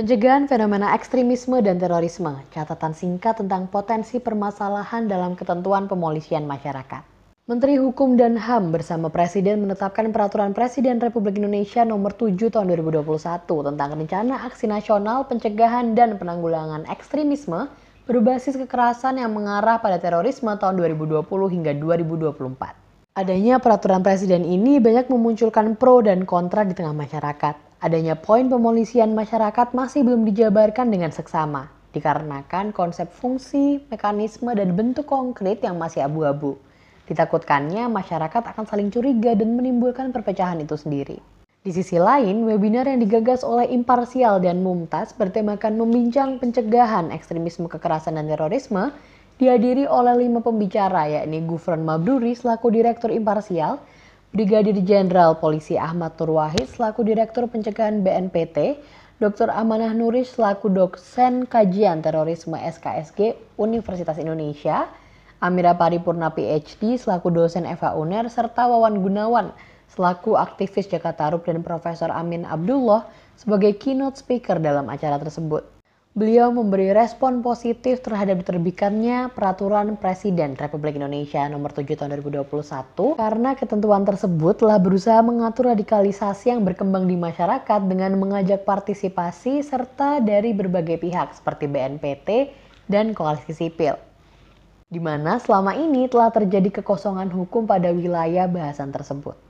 Pencegahan fenomena ekstremisme dan terorisme, catatan singkat tentang potensi permasalahan dalam ketentuan pemolisian masyarakat. Menteri Hukum dan HAM bersama Presiden menetapkan Peraturan Presiden Republik Indonesia Nomor 7 Tahun 2021 tentang Rencana Aksi Nasional Pencegahan dan Penanggulangan Ekstremisme berbasis kekerasan yang mengarah pada terorisme tahun 2020 hingga 2024. Adanya peraturan presiden ini banyak memunculkan pro dan kontra di tengah masyarakat adanya poin pemolisian masyarakat masih belum dijabarkan dengan seksama, dikarenakan konsep fungsi, mekanisme, dan bentuk konkret yang masih abu-abu. Ditakutkannya masyarakat akan saling curiga dan menimbulkan perpecahan itu sendiri. Di sisi lain, webinar yang digagas oleh Imparsial dan Mumtaz bertemakan membincang pencegahan ekstremisme kekerasan dan terorisme dihadiri oleh lima pembicara yakni Gufron Mabruri selaku Direktur Imparsial, Brigadir Jenderal Polisi Ahmad Turwahid selaku Direktur Pencegahan BNPT, Dr. Amanah Nuris selaku dosen kajian terorisme SKSG Universitas Indonesia, Amira Paripurna PhD selaku dosen Eva UNER, serta Wawan Gunawan selaku aktivis Jakarta Rup dan Profesor Amin Abdullah sebagai keynote speaker dalam acara tersebut. Beliau memberi respon positif terhadap diterbitkannya Peraturan Presiden Republik Indonesia Nomor 7 Tahun 2021 karena ketentuan tersebut telah berusaha mengatur radikalisasi yang berkembang di masyarakat dengan mengajak partisipasi serta dari berbagai pihak seperti BNPT dan koalisi sipil. Di mana selama ini telah terjadi kekosongan hukum pada wilayah bahasan tersebut.